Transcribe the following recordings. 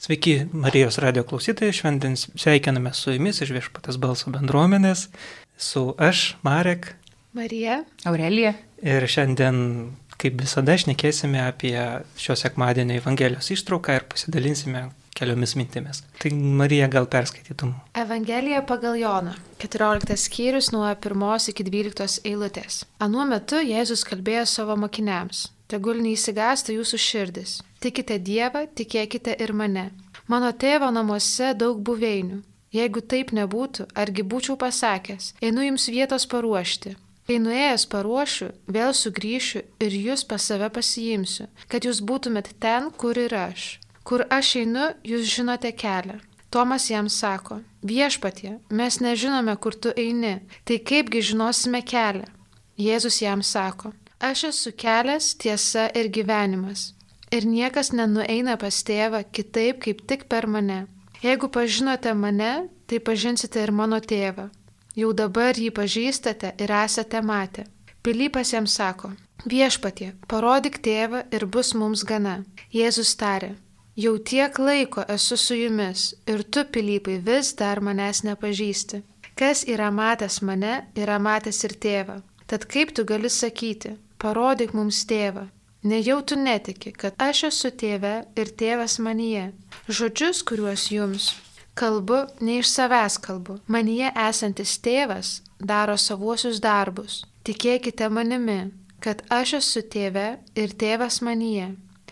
Sveiki, Marijos radio klausytojai, šiandien sveikiname su jumis iš viešpatės balso bendruomenės, su aš, Marek. Marija. Aurelija. Ir šiandien, kaip visada, šnekėsime apie šios sekmadienio Evangelijos ištrauką ir pasidalinsime keliomis mintimis. Tai Marija gal perskaitytum. Evangelija pagal Joną. 14 skyrius nuo 1 iki 12 eilutės. Anuo metu Jėzus kalbėjo savo mokiniams. Tegul neįsigasta jūsų širdis. Tikite Dievą, tikėkite ir mane. Mano tėvo namuose daug buveinių. Jeigu taip nebūtų, argi būčiau pasakęs, einu jums vietos paruošti. Kai nuėjęs paruošiu, vėl sugrįšiu ir jūs pas save pasiimsiu, kad jūs būtumėt ten, kur ir aš. Kur aš einu, jūs žinote kelią. Tomas jam sako, viešpatie, mes nežinome, kur tu eini, tai kaipgi žinosime kelią. Jėzus jam sako, Aš esu kelias, tiesa ir gyvenimas. Ir niekas nenueina pas tėvą kitaip, kaip tik per mane. Jeigu pažinote mane, tai pažinsite ir mano tėvą. Jau dabar jį pažįstate ir esate matę. Pilypas jam sako, viešpatie, parodyk tėvą ir bus mums gana. Jėzus tarė, jau tiek laiko esu su jumis ir tu, Pilypai, vis dar manęs nepažįsti. Kas yra matęs mane, yra matęs ir tėvą. Tad kaip tu gali sakyti, parodyk mums tėvą. Nejau tu netiki, kad aš esu tėve ir tėvas manyje. Žodžius, kuriuos jums kalbu, ne iš savęs kalbu. Manyje esantis tėvas daro savuosius darbus. Tikėkite manimi, kad aš esu tėve ir tėvas manyje.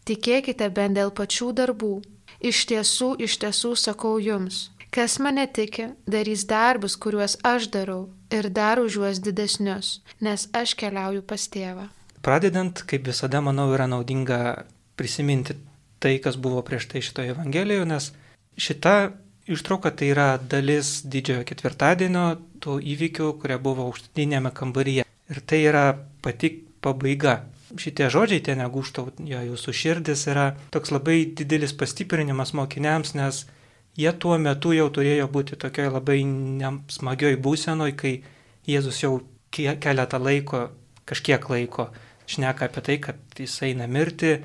Tikėkite bent dėl pačių darbų. Iš tiesų, iš tiesų sakau jums, kas mane tiki, darys darbus, kuriuos aš darau ir dar už juos didesnius, nes aš keliauju pas tėvą. Pradedant, kaip visada, manau, yra naudinga prisiminti tai, kas buvo prieš tai šitoje Evangelijoje, nes šita ištrauka tai yra dalis didžiojo ketvirtadienio tų įvykių, kurie buvo aukštinėme kambaryje. Ir tai yra pati pabaiga. Šitie žodžiai ten negūštau, jo jūsų širdis yra toks labai didelis pastiprinimas mokiniams, nes jie tuo metu jau turėjo būti tokioje labai smagioj būsenoj, kai Jėzus jau keletą laiko, kažkiek laiko šneka apie tai, kad jis eina mirti,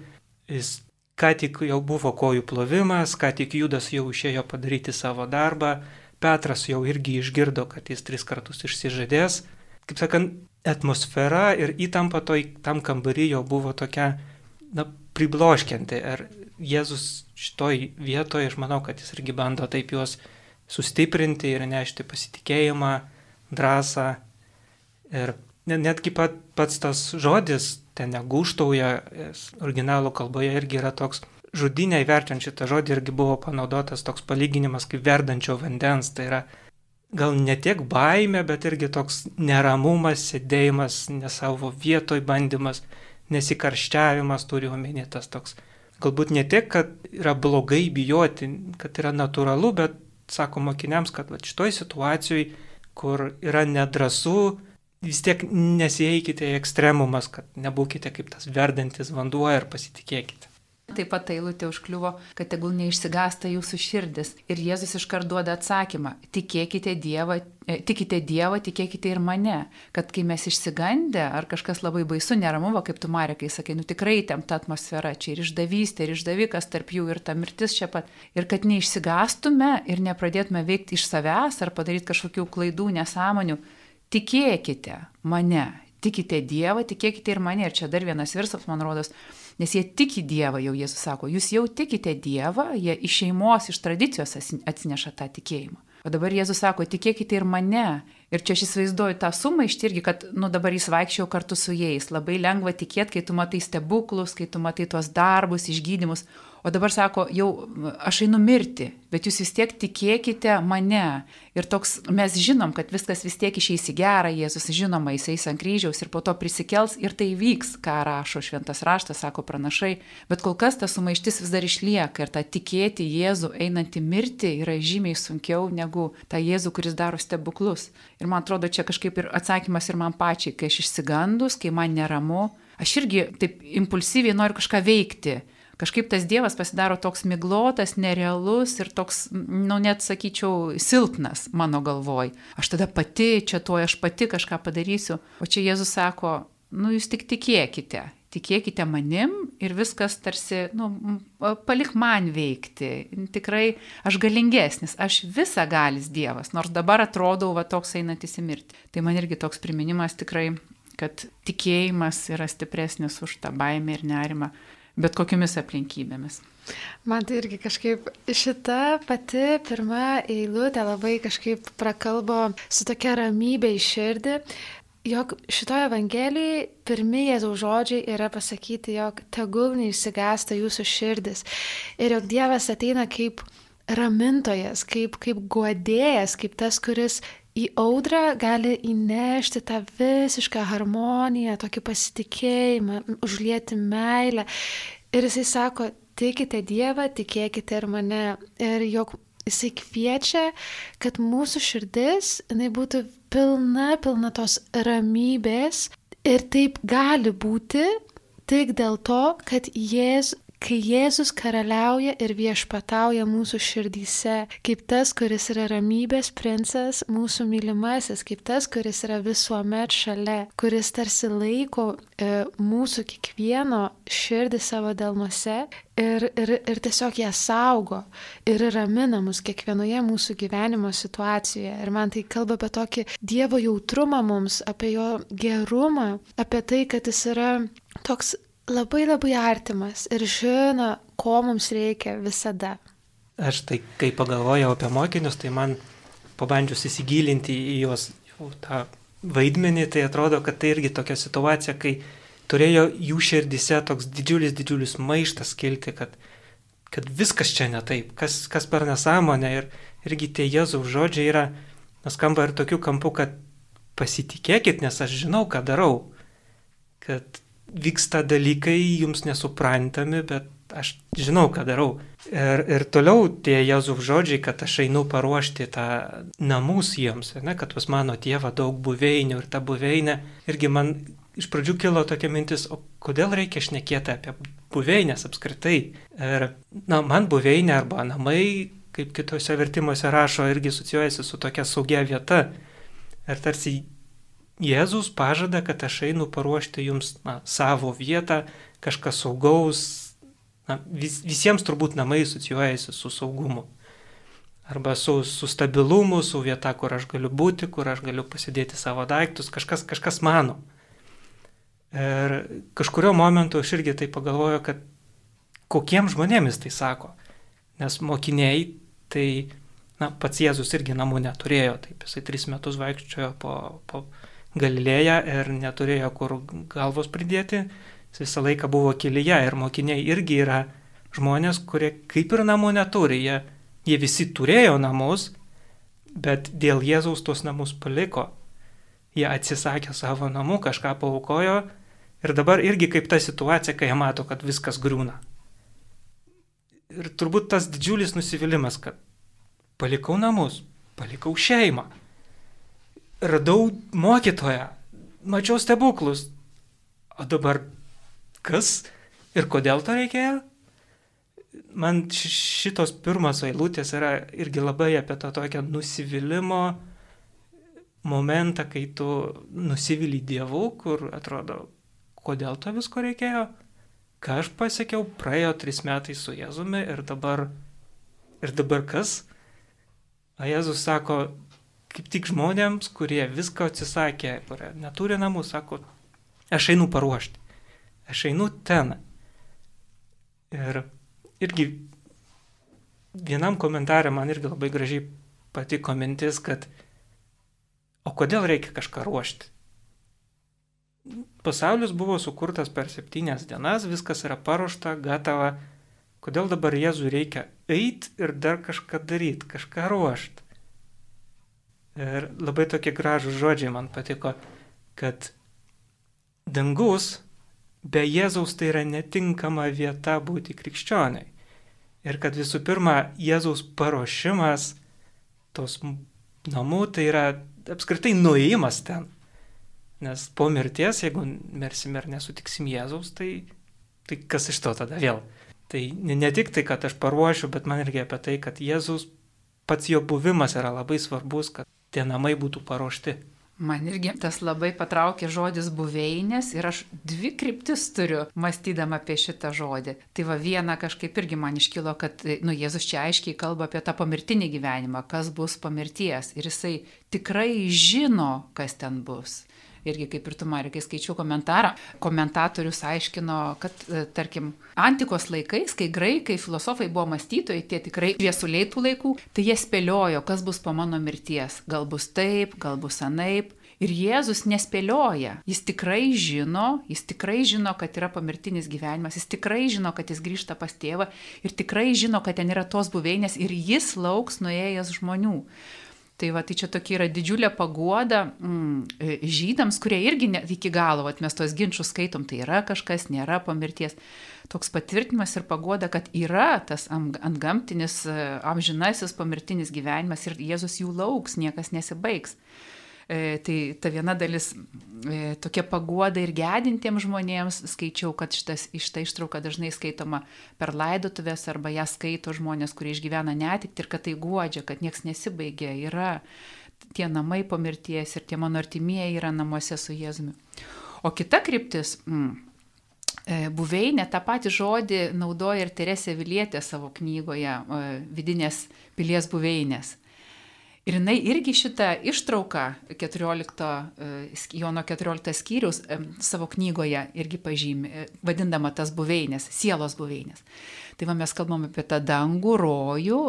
jis ką tik jau buvo kojų plovimas, ką tik Judas jau išėjo padaryti savo darbą, Petras jau irgi išgirdo, kad jis tris kartus išsižadės. Kaip sakant, atmosfera ir įtampa toj, tam kambarį jau buvo tokia, na, pribloškianti. Ir Jėzus šitoj vietoje, aš manau, kad jis irgi bando taip juos sustiprinti ir nešti pasitikėjimą, drąsą. Ir netgi pat, pats tas žodis, ten negūštauja, originalų kalboje irgi yra toks, žudinę įvertinant šitą žodį irgi buvo panaudotas toks palyginimas kaip verdančio vandens, tai yra gal ne tiek baime, bet irgi toks neramumas, sėdėjimas ne savo vietoj, bandymas, nesikarščiavimas turi omeny tas toks. Galbūt ne tiek, kad yra blogai bijoti, kad yra natūralu, bet sako mokiniams, kad va, šitoj situacijoje, kur yra nedrasu, vis tiek nesieikite į ekstremumas, kad nebūkite kaip tas verdantis vanduo ir pasitikėkite. Taip pat eilutė užkliuvo, kad tegul neišsigasta jūsų širdis. Ir Jėzus iškart duoda atsakymą - tikėkite Dievą, e, tikite Dievą, tikėkite ir mane. Kad kai mes išsigandę, ar kažkas labai baisu, neramu, kaip tu Marė, kai sakai, nu tikrai temta atmosfera, čia ir išdavystė, ir išdavikas tarp jų, ir ta mirtis čia pat. Ir kad neišsigastume ir nepradėtume veikti iš savęs ar padaryti kažkokių klaidų, nesąmonių tikėkite mane, tikite Dievą, tikėkite ir mane. Ir čia dar vienas virsas, man rodos, nes jie tiki Dievą, jau Jėzus sako, jūs jau tikite Dievą, jie iš šeimos, iš tradicijos atsineša tą tikėjimą. O dabar Jėzus sako, tikėkite ir mane. Ir čia aš įsivaizduoju tą sumaištį irgi, kad, nu dabar jis vaikščiau kartu su jais. Labai lengva tikėti, kai tu matai stebuklus, kai tu matai tuos darbus, išgydymus. O dabar sako, jau aš einu mirti, bet jūs vis tiek tikėkite mane. Ir toks, mes žinom, kad viskas vis tiek išeis į gerą, Jėzus žinoma, jis eis ant kryžiaus ir po to prisikels ir tai vyks, ką rašo šventas raštas, sako pranašai. Bet kol kas ta sumaištis vis dar išlieka ir ta tikėti Jėzų einantį mirti yra žymiai sunkiau negu tą Jėzų, kuris daro stebuklus. Ir man atrodo, čia kažkaip ir atsakymas ir man pačiai, kai aš išsigandus, kai man neramu, aš irgi taip impulsyviai noriu kažką veikti kažkaip tas Dievas pasidaro toks miglotas, nerealus ir toks, nu net sakyčiau, silpnas mano galvoj. Aš tada pati, čia to aš pati kažką padarysiu. O čia Jėzus sako, nu jūs tik tikėkite, tikėkite manim ir viskas tarsi, nu, palik man veikti. Tikrai aš galingesnis, aš visa galis Dievas, nors dabar atrodau va toks einantis į mirtį. Tai man irgi toks priminimas tikrai, kad tikėjimas yra stipresnis už tą baimę ir nerimą, bet kokiamis aplinkybėmis. Man tai irgi kažkaip šita pati pirma eilutė labai kažkaip prakalbo su tokia ramybė į širdį, jog šitoje Evangelijoje pirmie Jėzaus žodžiai yra pasakyti, jog tegul neišsigąsta jūsų širdis ir jog Dievas ateina kaip ramintojas, kaip, kaip guodėjas, kaip tas, kuris į audrą gali įnešti tą visišką harmoniją, tokį pasitikėjimą, užlieti meilę. Ir jisai sako, tikite Dievą, tikėkite ir mane. Ir jog jisai kviečia, kad mūsų širdis, jinai būtų pilna, pilna tos ramybės. Ir taip gali būti tik dėl to, kad Jėzus kai Jėzus karaliauja ir viešpatauja mūsų širdyse, kaip tas, kuris yra ramybės princas, mūsų mylimasis, kaip tas, kuris yra visuomet šalia, kuris tarsi laiko e, mūsų kiekvieno širdį savo delnuose ir, ir, ir tiesiog ją saugo ir ramina mus kiekvienoje mūsų gyvenimo situacijoje. Ir man tai kalba apie tokį Dievo jautrumą mums, apie jo gerumą, apie tai, kad jis yra toks labai labai artimas ir žino, ko mums reikia visada. Aš tai, kai pagalvojau apie mokinius, tai man pabandžius įsigilinti į juos tą vaidmenį, tai atrodo, kad tai irgi tokia situacija, kai turėjo jų širdise toks didžiulis, didžiulis maištas kilti, kad, kad viskas čia ne taip, kas, kas per nesąmonę ir irgi tie Jėzaus žodžiai yra, nuskamba ir tokiu kampu, kad pasitikėkit, nes aš žinau, ką darau, kad vyksta dalykai jums nesuprantami, bet aš žinau, ką darau. Ir, ir toliau tie Jėzų žodžiai, kad aš einu paruošti tą namus jiems, ne, kad pas mano tėvą daug buveinių ir ta buveinė. Irgi man iš pradžių kilo tokia mintis, o kodėl reikia šnekėti apie buveinės apskritai. Ir na, man buveinė arba namai, kaip kitose vertimuose rašo, irgi asocijuojasi su tokia saugia vieta. Ir tarsi Jėzus pažada, kad aš einu paruošti jums na, savo vietą, kažką saugaus. Na, vis, visiems turbūt namai asocijuojasi su saugumu. Arba su, su stabilumu, su vieta, kur aš galiu būti, kur aš galiu pasidėti savo daiktus, kažkas, kažkas mano. Ir kažkurio momentu aš irgi tai pagalvoju, kad kokiems žmonėmis tai sako. Nes mokiniai, tai na, pats Jėzus irgi namų neturėjo, taip jisai tris metus vaikščiojo po, po, Galilėją ir neturėjo kur galvos pridėti, jis visą laiką buvo kelyje ir mokiniai irgi yra žmonės, kurie kaip ir namų neturi, jie, jie visi turėjo namus, bet dėl Jėzaus tuos namus paliko. Jie atsisakė savo namų, kažką paukojo ir dabar irgi kaip ta situacija, kai jie mato, kad viskas grūna. Ir turbūt tas didžiulis nusivylimas, kad palikau namus, palikau šeimą, radau mokytoją, mačiau stebuklus. O dabar kas ir kodėl to reikėjo? Man šitos pirmos eilutės yra irgi labai apie tą tokią nusivylimą momentą, kai tu nusivili Dievu, kur atrodo, kodėl to visko reikėjo, ką aš pasiekiau, praėjo tris metai su Jėzumi ir dabar, ir dabar kas? O Jėzus sako, kaip tik žmonėms, kurie visko atsisakė, kurie neturi namų, sako, aš einu paruošti, aš einu ten. Ir irgi vienam komentarė man irgi labai gražiai patiko mintis, kad o kodėl reikia kažką ruošti? Pasaulis buvo sukurtas per septynias dienas, viskas yra paruošta, gatava. Kodėl dabar Jėzui reikia eiti ir dar kažką daryti, kažką ruošti? Ir labai tokie gražūs žodžiai man patiko, kad dangus be Jėzaus tai yra netinkama vieta būti krikščioniai. Ir kad visų pirma, Jėzaus paruošimas tos namų tai yra apskritai nuėjimas ten. Nes po mirties, jeigu mirsim ir nesutiksim Jėzaus, tai, tai kas iš to tada vėl? Tai ne, tik tai, kad aš paruošiu, bet man irgi apie tai, kad Jėzus, pats jo buvimas yra labai svarbus, kad tie namai būtų paruošti. Man irgi tas labai patraukė žodis buveinės ir aš dvi kryptis turiu, mąstydama apie šitą žodį. Tai va viena kažkaip irgi man iškilo, kad, nu, Jėzus čia aiškiai kalba apie tą pomirtinį gyvenimą, kas bus po mirties. Ir jisai tikrai žino, kas ten bus irgi kaip ir tu, Marija, kai skaičiau komentarą, komentatorius aiškino, kad, e, tarkim, antikos laikais, kai graikai, filosofai buvo mąstytojai, tie tikrai viesuliai tų laikų, tai jie spėliojo, kas bus po mano mirties. Gal bus taip, gal bus anaip. Ir Jėzus nespėlioja. Jis tikrai žino, jis tikrai žino, kad yra pamirtinis gyvenimas, jis tikrai žino, kad jis grįžta pas tėvą ir tikrai žino, kad ten yra tos buveinės ir jis lauks nuėjęs žmonių. Tai va, tai čia tokia yra didžiulė paguoda mm, žydams, kurie irgi ne, iki galo, vat, mes tos ginčius skaitom, tai yra kažkas, nėra po mirties. Toks patvirtinimas ir paguoda, kad yra tas antgamtinis, amžinasis pomirtinis gyvenimas ir Jėzus jų lauks, niekas nesibaigs. E, tai ta viena dalis e, tokia paguoda ir gedintiems žmonėms, skaičiau, kad šitas, šitą ištrauką dažnai skaitoma per laidotuvės arba ją skaito žmonės, kurie išgyvena netikti ir kad tai guodžia, kad nieks nesibaigia, yra tie namai po mirties ir tie mano artimieji yra namuose su Jėzumi. O kita kryptis, mm, e, buveinė, tą patį žodį naudoja ir Teresė Vilietė savo knygoje Vidinės pilies buveinės. Ir jinai irgi šitą ištrauką 14, e, Jono 14 skyrius e, savo knygoje irgi pažymė, e, vadindama tas buveinės, sielos buveinės. Tai va mes kalbam apie tą dangų, rojų,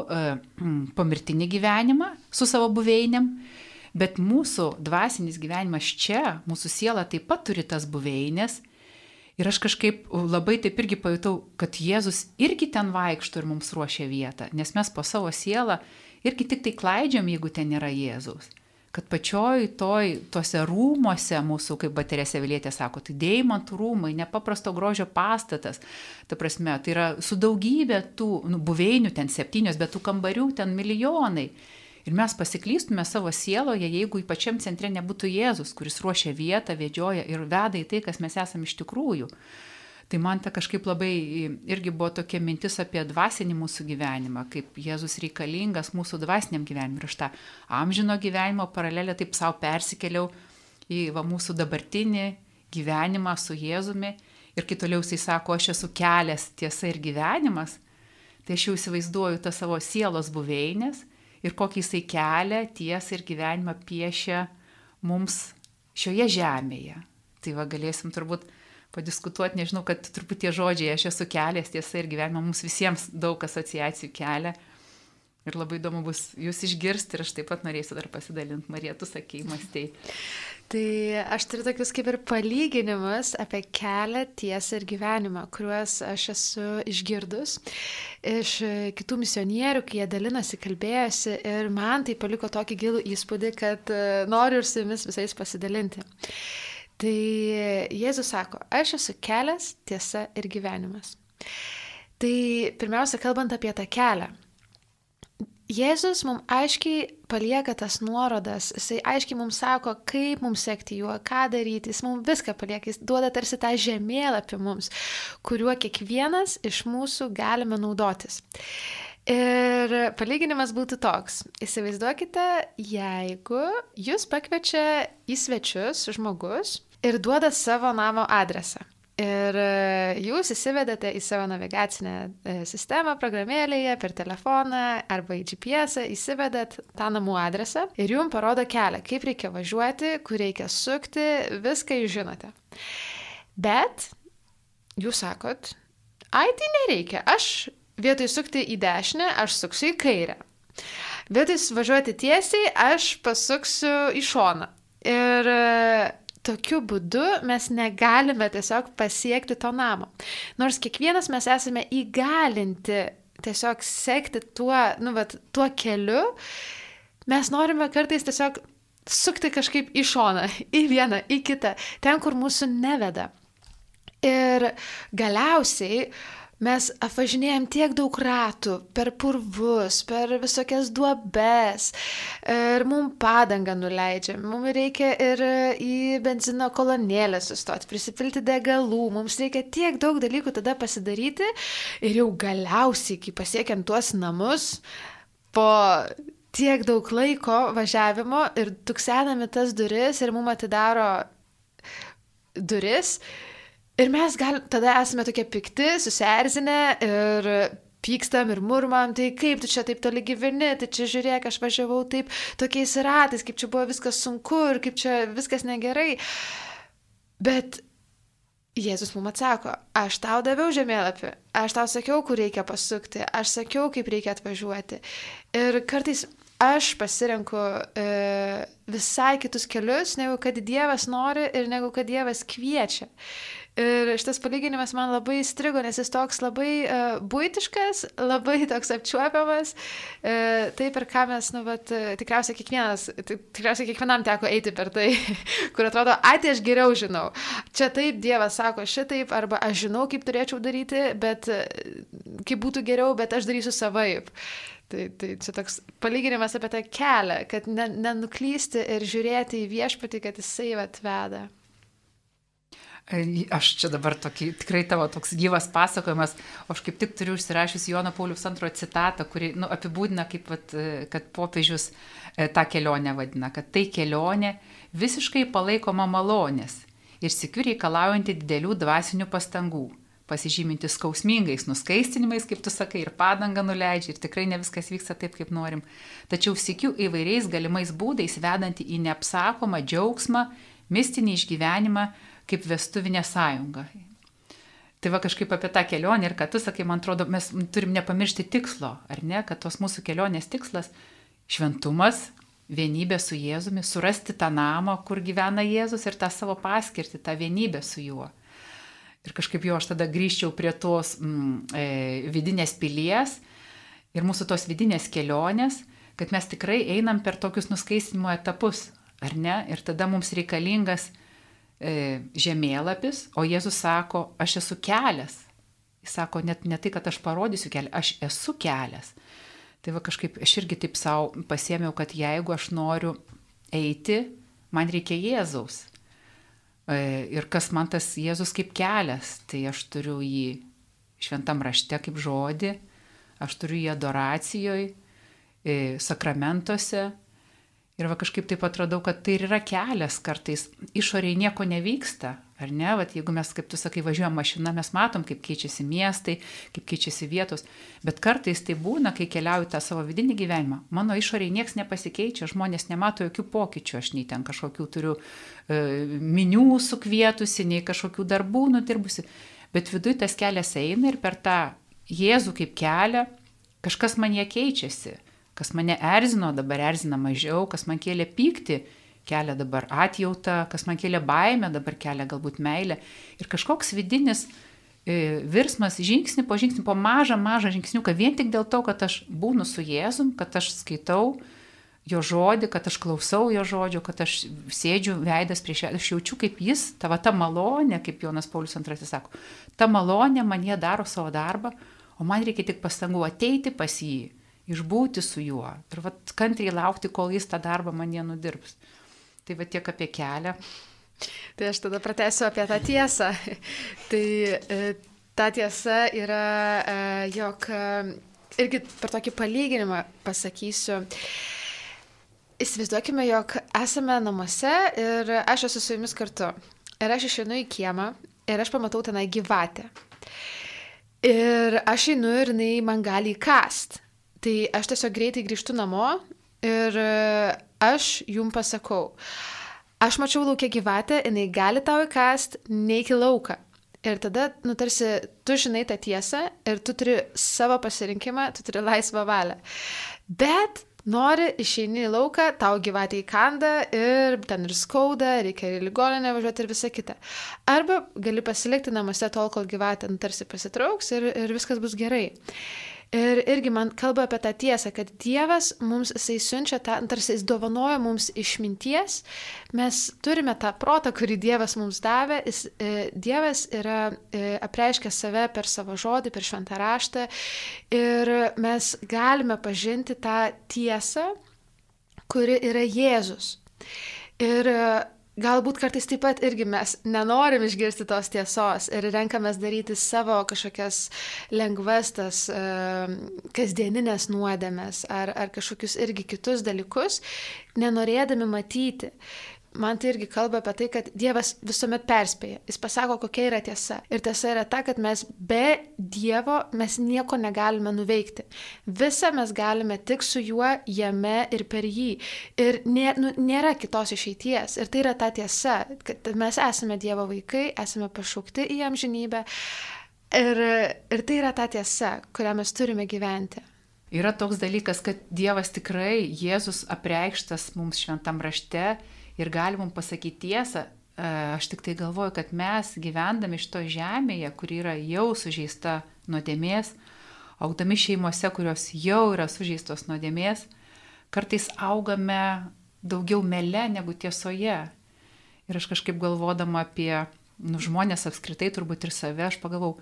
pomirtinį gyvenimą su savo buveinėm, bet mūsų dvasinis gyvenimas čia, mūsų siela taip pat turi tas buveinės. Ir aš kažkaip labai taip irgi pajutau, kad Jėzus irgi ten vaikšto ir mums ruošia vietą, nes mes po savo sielą irgi tik tai klaidžiam, jeigu ten nėra Jėzaus. Kad pačioj toj, tuose rūmose mūsų, kaip baterėse Vilietė sako, tai deimantų rūmai, nepaprasto grožio pastatas. Ta prasme, tai yra su daugybė tų nu, buveinių, ten septynios, bet tų kambarių ten milijonai. Ir mes pasiklystume savo sieloje, jeigu į pačiam centre nebūtų Jėzus, kuris ruošia vietą, vedžioja ir veda į tai, kas mes esame iš tikrųjų. Tai man ta kažkaip labai irgi buvo tokia mintis apie dvasinį mūsų gyvenimą, kaip Jėzus reikalingas mūsų dvasiniam gyvenimui. Ir aš tą amžino gyvenimo paralelę taip savo persikėliau į va, mūsų dabartinį gyvenimą su Jėzumi. Ir kai toliau jisai sako, aš esu kelias, tiesa ir gyvenimas, tai aš jau įsivaizduoju tą savo sielos buveinės ir kokį jisai kelią, tiesą ir gyvenimą piešia mums šioje žemėje. Tai va galėsim turbūt padiskutuoti, nežinau, kad truputį tie žodžiai, aš esu kelias, tiesa ir gyvenime mums visiems daug asociacijų kelia. Ir labai įdomu bus jūs išgirsti ir aš taip pat norėsiu dar pasidalinti, Marija, tu sakei, mąstei. Tai aš turiu tokius kaip ir palyginimus apie kelią, tiesą ir gyvenimą, kuriuos aš esu išgirdus iš kitų misionierių, kai jie dalinasi, kalbėjosi ir man tai paliko tokį gilų įspūdį, kad e, noriu ir su jumis visais pasidalinti. Tai Jėzus sako, aš esu kelias, tiesa ir gyvenimas. Tai pirmiausia, kalbant apie tą kelią. Jėzus mums aiškiai palieka tas nuorodas, jisai aiškiai mums sako, kaip mums sekti juo, ką daryti, jis mums viską palieka, jis duoda tarsi tą žemėlapį mums, kuriuo kiekvienas iš mūsų galime naudotis. Ir palyginimas būtų toks. Įsivaizduokite, jeigu jūs pakviečia į svečius žmogus ir duoda savo namo adresą. Ir e, jūs įsivedate į savo navigacinę e, sistemą programėlėje per telefoną arba į GPS, įsivedat tą namų adresą ir jums parodo kelią, kaip reikia važiuoti, kur reikia sukti, viską jūs žinote. Bet jūs sakot, ai tai nereikia, aš vietoj sukti į dešinę, aš suksiu į kairę. Vietoj važiuoti tiesiai, aš pasuksiu į šoną. Ir e, tokiu būdu mes negalime tiesiog pasiekti to namo. Nors kiekvienas mes esame įgalinti tiesiog sekti tuo, nu, vat, tuo keliu, mes norime kartais tiesiog sukti kažkaip į šoną, į vieną, į kitą, ten, kur mūsų neveda. Ir galiausiai uh, Mes apvažinėjom tiek daug ratų per purvus, per visokias duobes ir mums padangą nuleidžia. Mums reikia ir į benzino kolonėlę sustoti, prisipilti degalų, mums reikia tiek daug dalykų tada pasidaryti ir jau galiausiai, kai pasiekėm tuos namus, po tiek daug laiko važiavimo ir tuksenami tas duris ir mums atidaro duris. Ir mes gal, tada esame tokie pikti, susierzinę ir pykstam ir murmam, tai kaip tu čia taip toli gyveni, tai čia žiūrėk, aš važiavau taip tokiais ratais, kaip čia buvo viskas sunku ir kaip čia viskas negerai. Bet Jėzus mums atsako, aš tau daviau žemėlapį, aš tau sakiau, kur reikia pasukti, aš sakiau, kaip reikia atvažiuoti. Ir kartais aš pasirenku e, visai kitus kelius, negu kad Dievas nori ir negu kad Dievas kviečia. Ir šitas palyginimas man labai strigo, nes jis toks labai uh, būtiškas, labai toks apčiuopiamas. Uh, tai per ką mes, nu, bet uh, tikriausiai kiekvienas, tikriausiai kiekvienam teko eiti per tai, kur atrodo, ai, tai aš geriau žinau. Čia taip Dievas sako šitaip, arba aš žinau, kaip turėčiau daryti, bet uh, kaip būtų geriau, bet aš darysiu savaip. Tai, tai čia toks palyginimas apie tą kelią, kad nenuklysti ir žiūrėti į viešpatį, kad jisai atveda. Aš čia dabar tokį, tikrai tavo toks gyvas pasakojimas, o aš kaip tik turiu užsirašęs Jono Paulius II citatą, kuri nu, apibūdina, kaip, vat, kad popiežius e, tą kelionę vadina, kad tai kelionė visiškai palaikoma malonės ir sikiu reikalaujanti didelių dvasinių pastangų, pasižyminti skausmingais nuskaistinimais, kaip tu sakai, ir padangą nuleidžia, ir tikrai ne viskas vyksta taip, kaip norim, tačiau sikiu įvairiais galimais būdais vedanti į neapsakomą džiaugsmą, mistinį išgyvenimą, kaip vestuvinė sąjunga. Tai va kažkaip apie tą kelionę ir kad tu sakai, man atrodo, mes turim nepamiršti tikslo, ar ne, kad tos mūsų kelionės tikslas - šventumas, vienybė su Jėzumi, surasti tą namą, kur gyvena Jėzus ir tą savo paskirtį, tą vienybę su juo. Ir kažkaip jau aš tada grįžčiau prie tos mm, e, vidinės pilies ir mūsų tos vidinės kelionės, kad mes tikrai einam per tokius nuskaistinimo etapus, ar ne? Ir tada mums reikalingas e, žemėlapis, o Jėzus sako, aš esu kelias. Jis sako, net ne tai, kad aš parodysiu kelią, aš esu kelias. Tai va kažkaip aš irgi taip savo pasėmiau, kad jeigu aš noriu eiti, man reikia Jėzaus. E, ir kas man tas Jėzus kaip kelias, tai aš turiu jį šventam rašte kaip žodį, aš turiu jį adoracijoje, sakramentuose, Ir va kažkaip taip atradau, kad tai ir yra kelias kartais, išoriai nieko nevyksta, ar ne, va jeigu mes, kaip tu sakai, važiuojam mašina, mes matom, kaip keičiasi miestai, kaip keičiasi vietos, bet kartais tai būna, kai keliauju tą savo vidinį gyvenimą, mano išoriai niekas nepasikeičia, žmonės nemato jokių pokyčių, aš nei ten kažkokių turiu e, minių sukvietusi, nei kažkokių darbų nudirbusi, bet viduje tas kelias eina ir per tą Jėzų kaip kelią kažkas man jie keičiasi kas mane erzino, dabar erzina mažiau, kas man kėlė pyktį, kelia dabar atjautą, kas man kėlė baimę, dabar kelia galbūt meilę. Ir kažkoks vidinis e, virsmas žingsnį po žingsnį, po mažą, mažą žingsniuką, vien tik dėl to, kad aš būnu su Jėzum, kad aš skaitau jo žodį, kad aš klausau jo žodžio, kad aš sėdžiu veidas prieš ją, aš jaučiu, kaip jis, tava ta malonė, kaip Jonas Paulius II sako, ta malonė man jie daro savo darbą, o man reikia tik pastangų ateiti pas jį išbūti su juo ir vat kantriai laukti, kol jis tą darbą mane nudirbs. Tai va tiek apie kelią. Tai aš tada pratęsiu apie tą tiesą. tai e, ta tiesa yra, e, jog e, irgi per tokį palyginimą pasakysiu. Įsivaizduokime, jog esame namuose ir aš esu su jumis kartu. Ir aš išeinu į kiemą ir aš pamatau tenai gyvatę. Ir aš einu ir jinai man gali įkast. Tai aš tiesiog greitai grįžtu namo ir e, aš jum pasakau, aš mačiau laukia gyvatę, jinai gali tau įkast, neik į lauką. Ir tada, nu tarsi, tu žinai tą tiesą ir tu turi savo pasirinkimą, tu turi laisvą valią. Bet nori, išeini į lauką, tau gyvatė įkanda ir ten ir skauda, reikia ir ligoninę važiuoti ir visa kita. Arba gali pasilikti namuose tol, kol gyvatė nu, tarsi pasitrauks ir, ir viskas bus gerai. Ir irgi man kalba apie tą tiesą, kad Dievas mums, jisai siunčia tą, tarsi jis dovanoja mums išminties, mes turime tą protą, kurį Dievas mums davė, jis, e, Dievas yra e, apreiškęs save per savo žodį, per šventą raštą. Ir mes galime pažinti tą tiesą, kuri yra Jėzus. Ir galbūt kartais taip pat irgi mes nenorim išgirsti tos tiesos ir renkamės daryti savo kažkokias lengvas tas uh, kasdieninės nuodėmės ar, ar kažkokius irgi kitus dalykus, nenorėdami matyti. Uh, man tai irgi kalba apie tai, kad Dievas visuomet perspėja. Jis pasako, kokia yra tiesa. Ir tiesa yra ta, kad mes be Dievo mes nieko negalime nuveikti. Visą mes galime tik su juo, jame ir per jį. Ir nė, nu, nėra kitos išeities. Ir tai yra ta tiesa, kad mes esame Dievo vaikai, esame pašaukti į amžinybę. Ir, ir tai yra ta tiesa, kurią mes turime gyventi. Yra toks dalykas, kad Dievas tikrai, Jėzus apreikštas mums šventam rašte, ir gali mums pasakyti tiesą, e, aš tik tai galvoju, kad mes gyvendami iš to žemėje, kur yra jau sužeista nuodėmės, augdami šeimose, kurios jau yra sužeistos nuodėmės, kartais augame daugiau mele negu tiesoje. Ir aš kažkaip galvodama apie nu, žmonės apskritai, turbūt ir save, aš pagalvojau,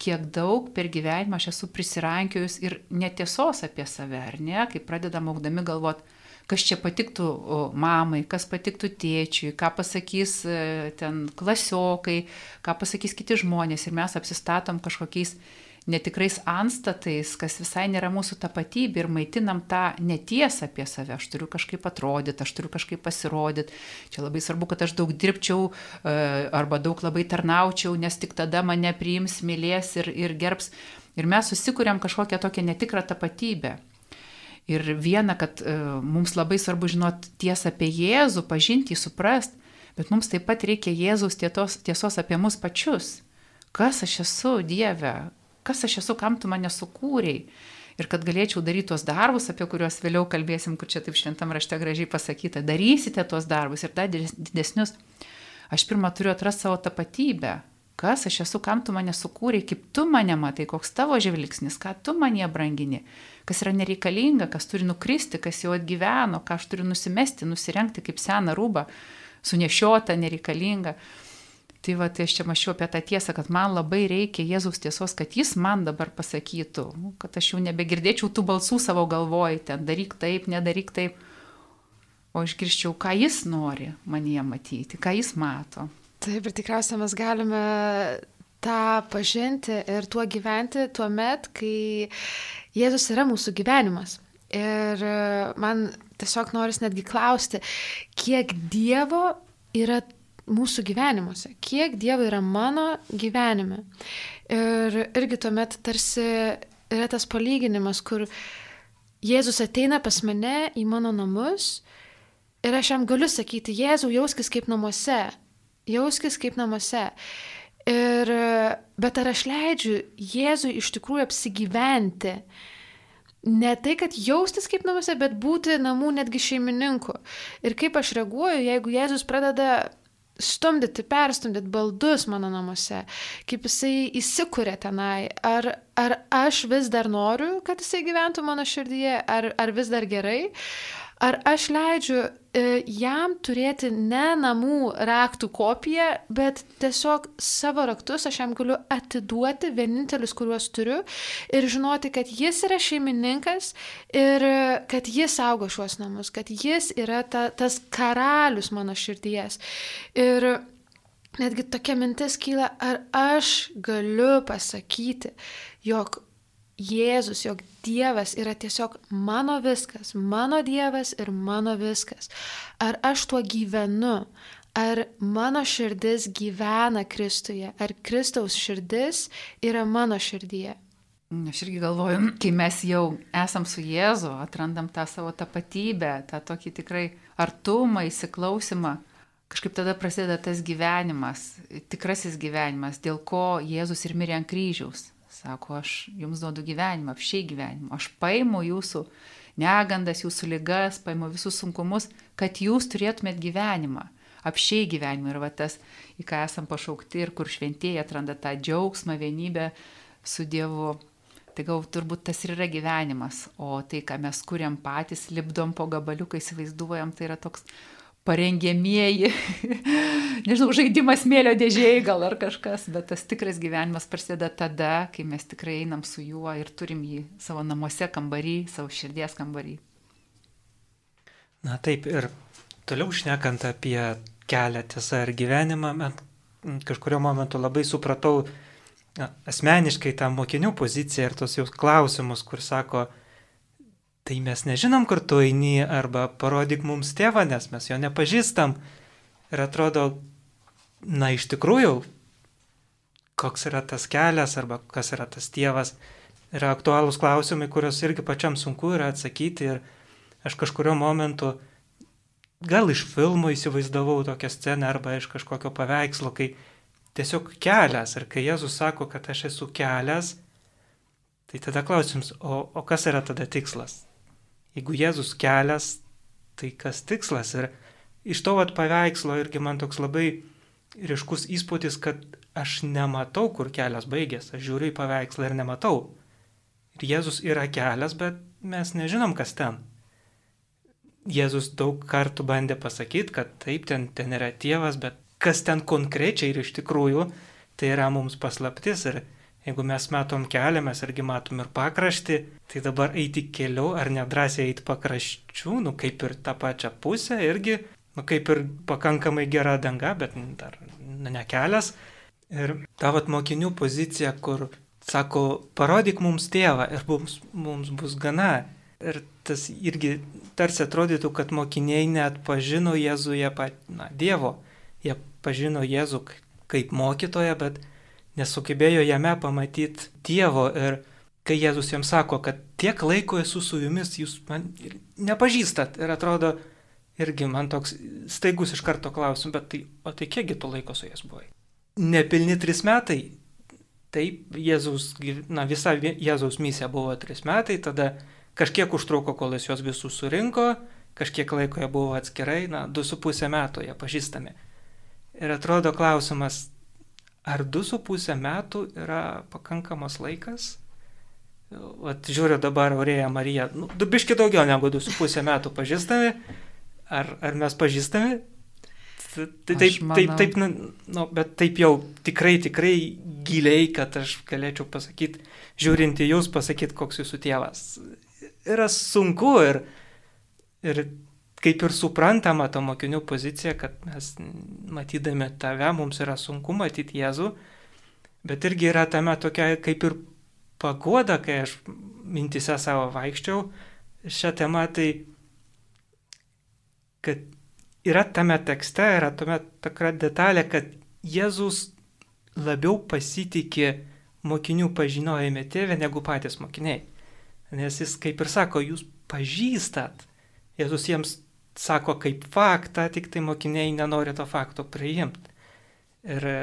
kiek daug per gyvenimą aš esu prisirankiojus ir netiesos apie save, ar ne, kai pradedam augdami galvoti, kas čia patiktų mamai, kas patiktų tėčiui, ką pasakys e, ten klasiokai, ką pasakys kiti žmonės ir mes apsistatom kažkokiais netikrais anstatais, kas visai nėra mūsų tapatybė ir maitinam tą netiesą apie save. Aš turiu kažkaip atrodyti, aš turiu kažkaip pasirodyti. Čia labai svarbu, kad aš daug dirbčiau e, arba daug labai tarnaučiau, nes tik tada mane priims, mylės ir, ir gerbs. Ir mes susikūrėm kažkokią tokią netikrą tapatybę. Ir viena, kad e, mums labai svarbu žinot tiesą apie Jėzų, pažinti, suprast, bet mums taip pat reikia Jėzaus tiesos, tiesos apie mus pačius. Kas aš esu, Dieve, kas aš esu, kam tu mane sukūrėjai. Ir kad galėčiau daryti tuos darbus, apie kuriuos vėliau kalbėsim, kur čia taip šventam rašte gražiai pasakyta, darysite tuos darbus ir dar didesnius. Aš pirmą turiu atrasti savo tapatybę, kas aš esu, kam tu mane sukūrei, kaip tu mane matai, koks tavo žvilgsnis, ką tu mane brangini, kas yra nereikalinga, kas turi nukristi, kas jau atgyveno, ką aš turiu nusimesti, nusirenkti kaip seną rūbą, sunešiota, nereikalinga. Tai va, tai aš čia mačiau apie tą tiesą, kad man labai reikia Jėzaus tiesos, kad jis man dabar pasakytų, nu, kad aš jau nebegirdėčiau tų balsų savo galvoj, ten daryk taip, nedaryk taip, o išgirščiau, ką jis nori manyje matyti, ką jis mato. Taip, ir tikriausiai mes galime tą pažinti ir tuo gyventi tuo met, kai Jėzus yra mūsų gyvenimas. Ir man tiesiog noris netgi klausti, kiek Dievo yra mūsų gyvenimuose, kiek Dievo yra mano gyvenime. Ir irgi tuomet tarsi yra tas palyginimas, kur Jėzus ateina pas mane į mano namus ir aš jam galiu sakyti, Jėzau, jauskis kaip namuose, jauskis kaip namuose. Ir, bet ar aš leidžiu Jėzui iš tikrųjų apsigyventi? Ne tai, kad jaustis kaip namuose, bet būti namų netgi šeimininku. Ir kaip aš reaguoju, jeigu Jėzus pradeda stumdyti, perstumdyti baldus mano namuose, kaip jisai įsikūrė tenai, ar, ar aš vis dar noriu, kad jisai gyventų mano širdyje, ar, ar vis dar gerai, Ar aš leidžiu e, jam turėti ne namų raktų kopiją, bet tiesiog savo raktus aš jam galiu atiduoti, vienintelius, kuriuos turiu, ir žinoti, kad jis yra šeimininkas ir kad jis saugo šiuos namus, kad jis yra ta, tas karalius mano širdies. Ir netgi tokia mintis kyla, ar aš galiu pasakyti, jog Jėzus, jog Dievas yra tiesiog mano viskas, mano Dievas ir mano viskas. Ar aš tuo gyvenu, ar mano širdis gyvena Kristuje, ar Kristaus širdis yra mano širdyje. Aš irgi galvoju, kai mes jau esam su Jėzu, atrandam tą savo tapatybę, tą tokį tikrai artumą, įsiklausimą, kažkaip tada prasideda tas gyvenimas, tikrasis gyvenimas, dėl ko Jėzus ir mirė ant kryžiaus. Sako, aš jums duodu gyvenimą, apšiai gyvenimą. Aš paimu jūsų negandas, jūsų ligas, paimu visus sunkumus, kad jūs turėtumėt gyvenimą. Apšiai gyvenimą ir va tas, į ką esam pašaukti ir kur šventieji atranda tą džiaugsmą, vienybę su Dievu. Tai gal turbūt tas ir yra gyvenimas, o tai, ką mes kuriam patys, lipdom po gabaliuką, įsivaizduojam, tai yra toks parengėmieji, nežinau, žaidimas mėlio dėžėjai gal ar kažkas, bet tas tikras gyvenimas prasideda tada, kai mes tikrai einam su juo ir turim jį savo namuose kambarį, savo širdies kambarį. Na taip, ir toliau šnekant apie kelią, tiesą ir gyvenimą, bet kažkurio momentu labai supratau na, asmeniškai tą mokinių poziciją ir tos jau klausimus, kur sako, tai mes nežinom, kur tu eini, arba parodyk mums tėvą, nes mes jo nepažįstam. Ir atrodo, na iš tikrųjų, koks yra tas kelias, arba kas yra tas tėvas, yra aktualūs klausimai, kuriuos irgi pačiam sunku yra atsakyti. Ir aš kažkurio momentu gal iš filmų įsivaizdavau tokią sceną arba iš kažkokio paveikslo, kai tiesiog kelias ir kai Jėzus sako, kad aš esu kelias, tai tada klausims, o, o kas yra tada tikslas? Jeigu Jėzus kelias, tai kas tikslas? Ir iš to vat paveikslo irgi man toks labai ryškus įspūdis, kad aš nematau, kur kelias baigės, aš žiūriu į paveikslą ir nematau. Ir Jėzus yra kelias, bet mes nežinom, kas ten. Jėzus daug kartų bandė pasakyti, kad taip, ten, ten yra tėvas, bet kas ten konkrečiai ir iš tikrųjų, tai yra mums paslaptis. Ir jeigu mes matom kelią, mes irgi matom ir pakraštį, tai dabar eiti keliu ar nedrasiai eiti pakraščių, nu kaip ir tą pačią pusę, irgi, nu kaip ir pakankamai gera danga, bet dar nu, ne kelias. Ir tavat mokinių pozicija, kur sako, parodyk mums tėvą ir mums, mums bus gana. Ir tas irgi tarsi atrodytų, kad mokiniai net pažino Jėzuje pat, na, Dievo. Jie pažino Jėzų kaip mokytoją, bet nesugebėjo jame pamatyti Dievo. Ir kai Jėzus jiems sako, kad tiek laiko esu su jumis, jūs man nepažįstat. Ir atrodo, irgi man toks staigus iš karto klausim, bet tai, o tai kiekgi tu laiko su jais buvai? Nepilni tris metai. Taip, Jėzaus, na, visa Jėzaus misija buvo tris metai, tada Kažkiek užtruko, kol jis juos visus surinko, kažkiek laiko jie buvo atskirai, na, du su pusę metų jie pažįstami. Ir atrodo klausimas, ar du su pusę metų yra pakankamas laikas? Vat žiūriu dabar Aurėja Marija, nu, du biški daugiau negu du su pusę metų pažįstami. Ar, ar mes pažįstami? Tai taip, taip, taip, nu, nu, bet taip jau tikrai, tikrai giliai, kad aš galėčiau pasakyti, žiūrint į jūs, pasakyti, koks jūsų tėvas yra sunku ir, ir kaip ir suprantama ta mokinių pozicija, kad mes matydami tave, mums yra sunku matyti Jėzų, bet irgi yra tame tokia kaip ir pagoda, kai aš mintise savo vaikščiau šią temą, tai kad yra tame tekste, yra tame tokia detalė, kad Jėzus labiau pasitikė mokinių pažinojime tėvę negu patys mokiniai. Nes jis kaip ir sako, jūs pažįstat. Jėzus jiems sako kaip faktą, tik tai mokiniai nenori to fakto priimti. Ir e,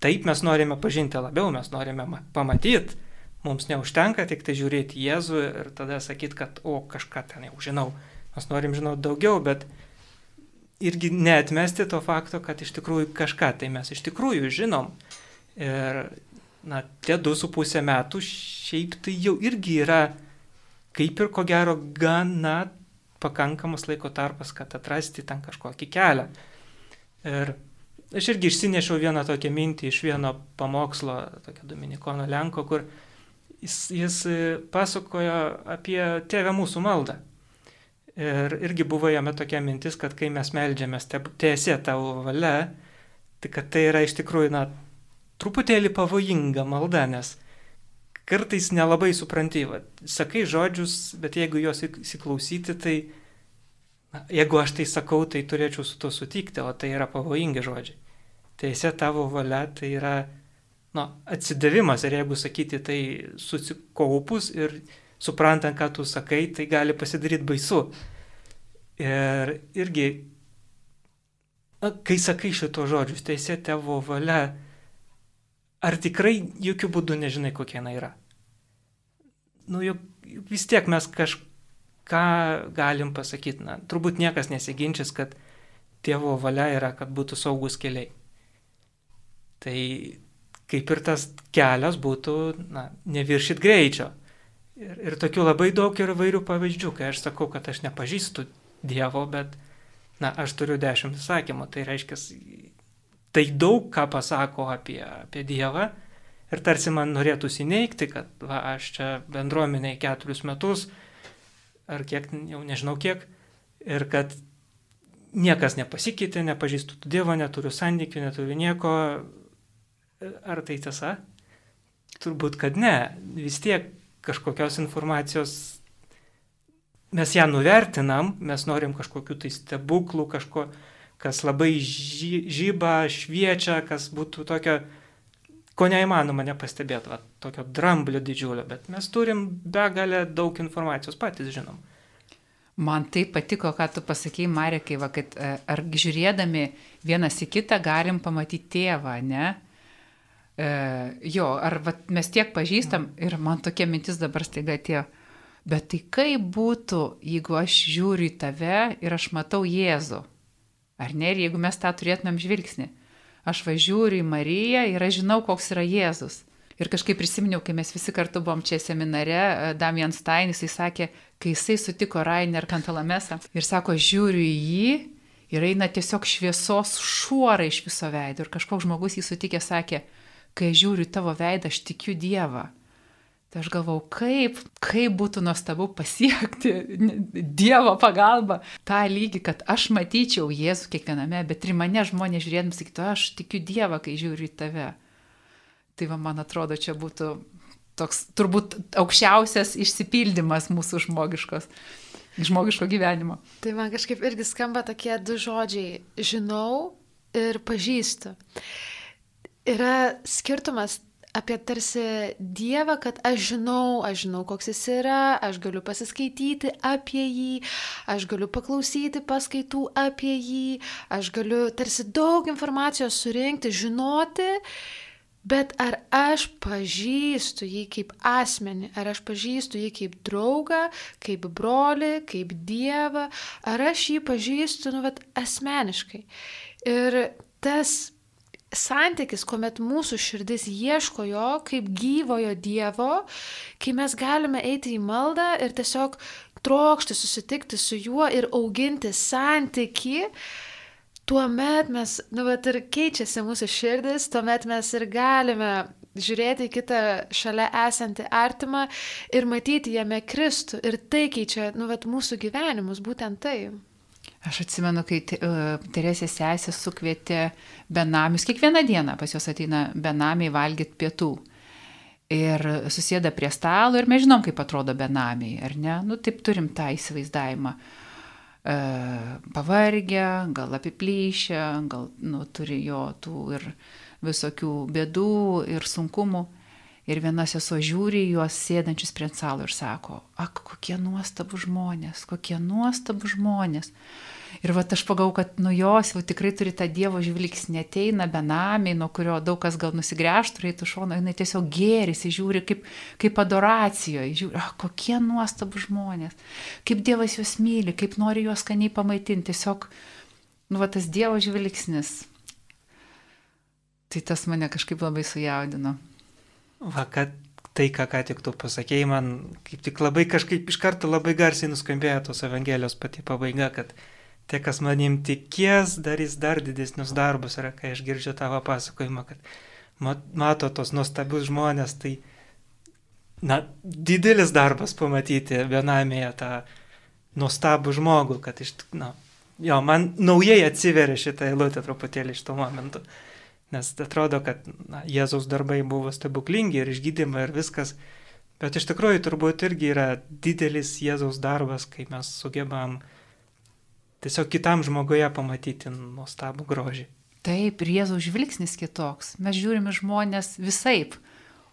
taip mes norime pažinti labiau, mes norime pamatyti. Mums neužtenka tik tai žiūrėti Jėzų ir tada sakyti, kad, o, kažką ten jau žinau. Mes norim žinoti daugiau, bet irgi neatmesti to fakto, kad iš tikrųjų kažką tai mes iš tikrųjų žinom. Ir, na, tie du su pusė metų šiaip tai jau irgi yra kaip ir ko gero gana pakankamas laiko tarpas, kad atrasti ten kažkokį kelią. Ir aš irgi išsinešiau vieną tokią mintį iš vieno pamokslo, tokio Dominikono Lenko, kur jis, jis pasakojo apie tėvę mūsų maldą. Ir irgi buvo jame tokia mintis, kad kai mes melžiamės, tiesė tavo valia, tai kad tai yra iš tikrųjų, na, truputėlį pavojinga malda, nes kartais nelabai supranti, va, sakai žodžius, bet jeigu juos įsiklausyti, tai na, jeigu aš tai sakau, tai turėčiau su to sutikti, o tai yra pavojingi žodžiai. Teisė tavo valia tai yra nu, atsidavimas ir jeigu sakyti tai susikaupus ir suprantant, ką tu sakai, tai gali pasidaryti baisu. Ir irgi, na, kai sakai šito žodžius, teisė tavo valia, ar tikrai jokių būdų nežinai, kokia jinai yra? Nu, juk, vis tiek mes kažką galim pasakyti. Na, turbūt niekas nesiginčys, kad tėvo valia yra, kad būtų saugus keliai. Tai kaip ir tas kelias būtų, na, neviršit greičio. Ir, ir tokių labai daug yra vairių pavyzdžių, kai aš sakau, kad aš nepažįstu Dievo, bet, na, aš turiu dešimt įsakymų. Tai reiškia, tai daug ką pasako apie, apie Dievą. Ir tarsi man norėtųsi neikti, kad va, aš čia bendruomeniai keturius metus, ar kiek, jau nežinau kiek, ir kad niekas nepasikeitė, nepažįstu Dievo, neturiu santykių, neturiu nieko. Ar tai tiesa? Turbūt, kad ne. Vis tiek kažkokios informacijos mes ją nuvertinam, mes norim kažkokių tai stebuklų, kažko, kas labai ži, žyba, šviečia, kas būtų tokio, ko neįmanoma nepastebėti, va, tokio dramblio didžiulio, bet mes turim begalę daug informacijos, patys žinom. Man tai patiko, ką tu pasakėjai, Marekai, va, kad e, ar žiūrėdami vienas į kitą galim pamatyti tėvą, ne? E, jo, ar va, mes tiek pažįstam ir man tokia mintis dabar staiga atėjo. Bet tai kaip būtų, jeigu aš žiūriu į tave ir aš matau Jėzų? Ar ne? Ir jeigu mes tą turėtumėm žvilgsnį. Aš važiuoju į Mariją ir aš žinau, koks yra Jėzus. Ir kažkaip prisiminiau, kai mes visi kartu buvom čia seminare, e, Damian Stein, jisai sakė, kai jisai sutiko Rainer Kantalamesą ir sako, žiūriu į jį ir eina tiesiog šviesos šuorai iš viso veido. Ir kažkoks žmogus jį sutikė, sakė, kai žiūriu tavo veidą, aš tikiu Dievą. Tai aš galvau, kaip, kaip būtų nuostabu pasiekti Dievo pagalbą tą lygį, kad aš matyčiau Jėzų kiekviename, bet ir mane žmonės žiūrėdami sakytų, aš tikiu Dievą, kai žiūriu į tave. Tai va, man atrodo, čia būtų toks turbūt aukščiausias išsipildymas mūsų žmogiškos, žmogiško gyvenimo. Tai man kažkaip irgi skamba tokie du žodžiai - žinau ir pažįstu. Yra skirtumas apie tarsi Dievą, kad aš žinau, aš žinau, koks jis yra, aš galiu pasiskaityti apie jį, aš galiu paklausyti paskaitų apie jį, aš galiu tarsi daug informacijos surinkti, žinoti Bet ar aš pažįstu jį kaip asmenį, ar aš pažįstu jį kaip draugą, kaip brolį, kaip dievą, ar aš jį pažįstu, nu, bet asmeniškai. Ir tas santykis, kuomet mūsų širdis ieško jo kaip gyvojo Dievo, kai mes galime eiti į maldą ir tiesiog trokšti susitikti su juo ir auginti santyki, tuomet mes, nu, bet ir keičiasi mūsų širdis, tuomet mes ir galime žiūrėti į kitą šalia esantį artimą ir matyti jame Kristų. Ir tai keičia, nu, bet mūsų gyvenimus, būtent tai. Aš atsimenu, kai uh, Teresės sesė sukvietė benamius, kiekvieną dieną pas juos ateina benamiai valgyti pietų. Ir susėda prie stalo ir mes žinom, kaip atrodo benamiai, ar ne? Nu, taip turim tą įsivaizdavimą. E, pavargę, gal apiplyšę, gal nu, turi jo tų ir visokių bėdų ir sunkumų. Ir viena sesuo žiūri juos sėdančius prie stalo ir sako, ak, kokie nuostabų žmonės, kokie nuostabų žmonės. Ir va aš pagau, kad nu jos jau tikrai turi tą Dievo žvilgsnį, ateina benamiai, nuo kurio daug kas gal nusigręžtų, reitų šono, jinai tiesiog gėrisi, žiūri kaip, kaip adoracijoje, žiūri, ah, kokie nuostabų žmonės, kaip Dievas juos myli, kaip nori juos skaniai pamaitinti, tiesiog, nu va tas Dievo žvilgsnis. Tai tas mane kažkaip labai sujaudino. Va, kad tai, ką ką tik tu pasakėjai, man kaip tik labai kažkaip iš karto labai garsiai nuskambėjo tos Evangelijos pati pabaiga, kad tie, kas manim tikės, darys dar didesnius darbus. Ir kai aš girdžiu tavo pasakojimą, kad mato tos nuostabius žmonės, tai, na, didelis darbas pamatyti vienamėje tą nuostabų žmogų, kad iš, na, jo, man naujai atsiveria šitą eilutę truputėlį iš to momentu. Nes atrodo, kad na, Jėzaus darbai buvo stebuklingi ir išgydymai ir viskas. Bet iš tikrųjų turbūt irgi yra didelis Jėzaus darbas, kai mes sugebam uh, tiesiog kitam žmoguje pamatyti nuostabų grožį. Taip, ir Jėzaus žvilgsnis kitoks. Mes žiūrime žmonės visaip,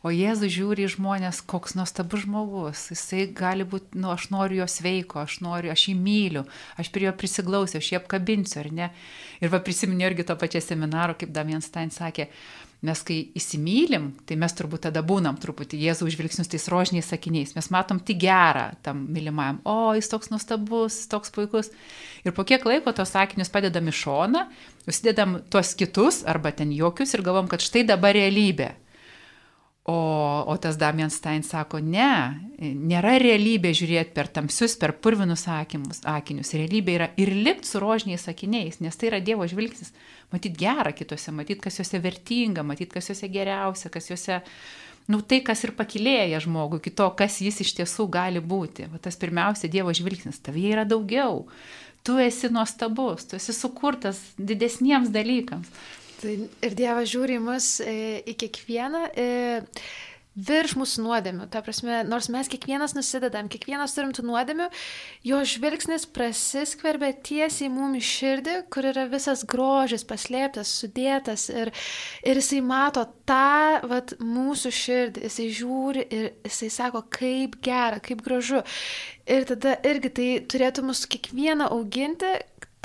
o Jėzus žiūri į žmonės, koks nuostabus žmogus. Jisai gali būti, nu, aš noriu jo sveiko, aš noriu, aš jį myliu, aš prie jo prisiglausiu, aš jį apkabinsiu, ar ne? Ir va prisiminiau irgi to pačio seminaro, kaip Damian Stein sakė, Mes kai įsimylim, tai mes turbūt tada būnam truputį Jėzaus žvilgsnius tais rožiniais sakiniais. Mes matom tik gerą tam mylimajam. O, jis toks nuostabus, toks puikus. Ir po kiek laiko tos sakinius padedam į šoną, užsidedam tuos kitus arba ten jokius ir galvom, kad štai dabar realybė. O, o tas Damian Stein sako, ne, nėra realybė žiūrėti per tamsius, per purvinus akimus, akinius. Realybė yra ir likti su rožiniais akiniais, nes tai yra Dievo žvilgsnis. Matyt gerą kitose, matyt, kas juose vertinga, matyt, kas juose geriausia, kas juose nu, tai, kas ir pakilėja žmogų, iki to, kas jis iš tiesų gali būti. Va, tas pirmiausia Dievo žvilgsnis, tavyje yra daugiau. Tu esi nuostabus, tu esi sukurtas didesniems dalykams. Tai ir Dievas žiūri į mus, e, į kiekvieną. E, virš mūsų nuodėmių. Ta prasme, nors mes kiekvienas nusidedam, kiekvienas turim tų nuodėmių, jo žvilgsnis prasiskverbia tiesiai mums į širdį, kur yra visas grožis paslėptas, sudėtas ir, ir jisai mato tą vat, mūsų širdį, jisai žiūri ir jisai sako, kaip gera, kaip gražu. Ir tada irgi tai turėtų mūsų kiekvieną auginti,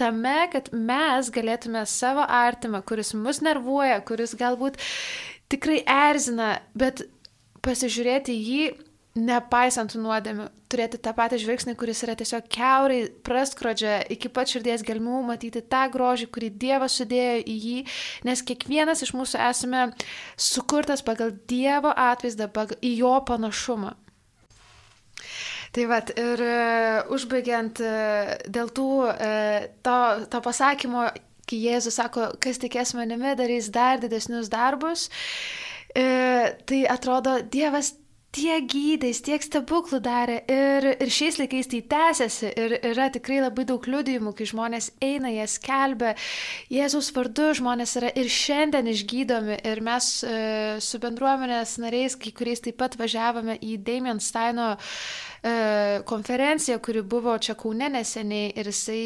tame, kad mes galėtume savo artimą, kuris mus nervuoja, kuris galbūt tikrai erzina, bet pasižiūrėti jį, nepaisant nuodėmių, turėti tą patį žvilgsnį, kuris yra tiesiog keurai praskrodžia iki pat širdies gelmių, matyti tą grožį, kurį Dievas sudėjo į jį, nes kiekvienas iš mūsų esame sukurtas pagal Dievo atvaizdą, pagal į jo panašumą. Tai vad, ir uh, užbaigiant uh, dėl tų, uh, to, to pasakymo, kai Jėzus sako, kas tikės manimi, darys dar didesnius darbus, E, tai atrodo, Dievas tiek gydais, tiek stebuklų darė ir, ir šiais laikais tai tęsiasi ir yra tikrai labai daug liudijimų, kai žmonės eina, jie skelbia, Jėzaus vardu žmonės yra ir šiandien išgydomi ir mes e, su bendruomenės nariais, kai kuriais taip pat važiavome į Damien Steino e, konferenciją, kuri buvo čia Kaune neseniai ir jisai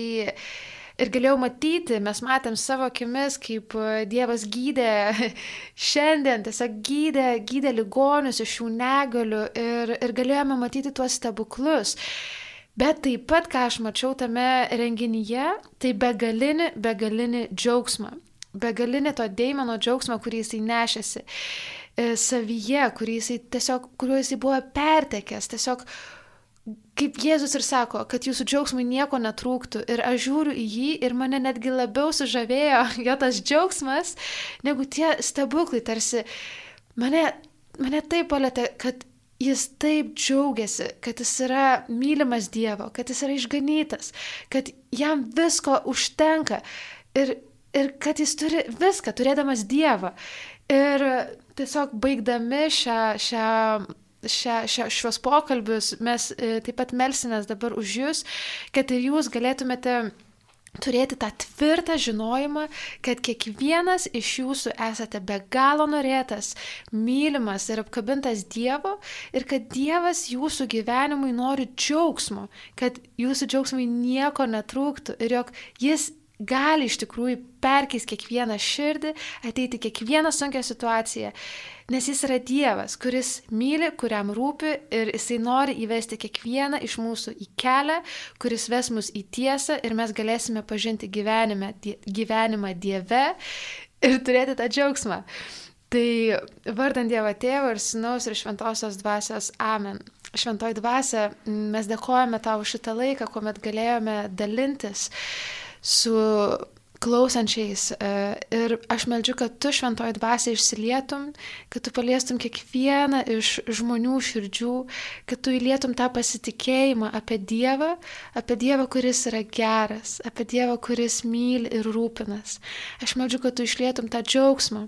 Ir galėjau matyti, mes matėm savo akimis, kaip e, Dievas gydė šiandien, tiesiog gydė, gydė ligonius iš šių negalių ir, ir galėjome matyti tuos stebuklus. Bet taip pat, ką aš mačiau tame renginyje, tai begalinį, begalinį džiaugsmą. Begalinį to Deimano džiaugsmą, kurį jisai nešėsi e, savyje, kurį jisai tiesiog, kuriuo jisai buvo pertekęs, tiesiog kaip Jėzus ir sako, kad jūsų džiaugsmai nieko netrūktų. Ir aš žiūriu į jį ir mane netgi labiau sužavėjo jo tas džiaugsmas, negu tie stebuklai. Tarsi mane, mane taip palėtė, kad jis taip džiaugiasi, kad jis yra mylimas Dievo, kad jis yra išganytas, kad jam visko užtenka ir, ir kad jis turi viską, turėdamas Dievą. Ir tiesiog baigdami šią, šią šia, šia, šios pokalbius, mes e, taip pat melsimės dabar už jūs, kad ir jūs galėtumėte turėti tą tvirtą žinojimą, kad kiekvienas iš jūsų esate be galo norėtas, mylimas ir apkabintas Dievo ir kad Dievas jūsų gyvenimui nori džiaugsmo, kad jūsų džiaugsmai nieko netrūktų ir jog Jis gali iš tikrųjų perkeisti kiekvieną širdį, ateiti kiekvieną sunkę situaciją, nes jis yra Dievas, kuris myli, kuriam rūpi ir jisai nori įvesti kiekvieną iš mūsų į kelią, kuris ves mus į tiesą ir mes galėsime pažinti gyvenime, gyvenimą Dieve ir turėti tą džiaugsmą. Tai vardant Dievo Tėvą ir Sinaus ir Šventosios Dvasios Amen. Šventoji Dvasia, mes dėkojame tau šitą laiką, kuomet galėjome dalintis su klausančiais. E, ir aš meldžiu, kad tu šventoji dvasia išsilietum, kad tu paliestum kiekvieną iš žmonių širdžių, kad tu įlietum tą pasitikėjimą apie Dievą, apie Dievą, kuris yra geras, apie Dievą, kuris myli ir rūpinas. Aš meldžiu, kad tu išlietum tą džiaugsmą.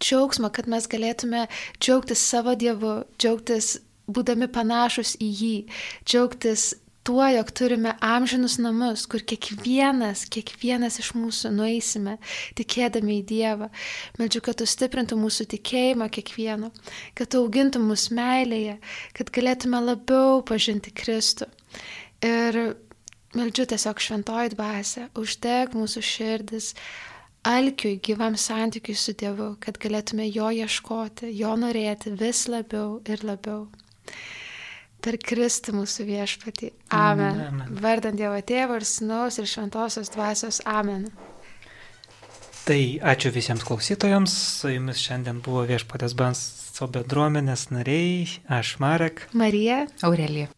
Džiaugsmą, kad mes galėtume džiaugtis savo Dievu, džiaugtis būdami panašus į jį, džiaugtis tuo, jog turime amžinus namus, kur kiekvienas, kiekvienas iš mūsų nueisime, tikėdami į Dievą. Meldžiu, kad tu stiprintum mūsų tikėjimą kiekvieno, kad tu augintum mūsų meilėje, kad galėtume labiau pažinti Kristų. Ir meldžiu tiesiog šventoji dvasia, uždeg mūsų širdis alkiui, gyvam santykiui su Dievu, kad galėtume jo ieškoti, jo norėti vis labiau ir labiau per Kristų mūsų viešpatį. Amen. Amen. Vardant Dievo Tėvo ir Sinaus ir Šventosios Dvasios. Amen. Tai ačiū visiems klausytojams. Su jumis šiandien buvo viešpatės Banso bendruomenės nariai. Aš Marek. Marija. Aurelija.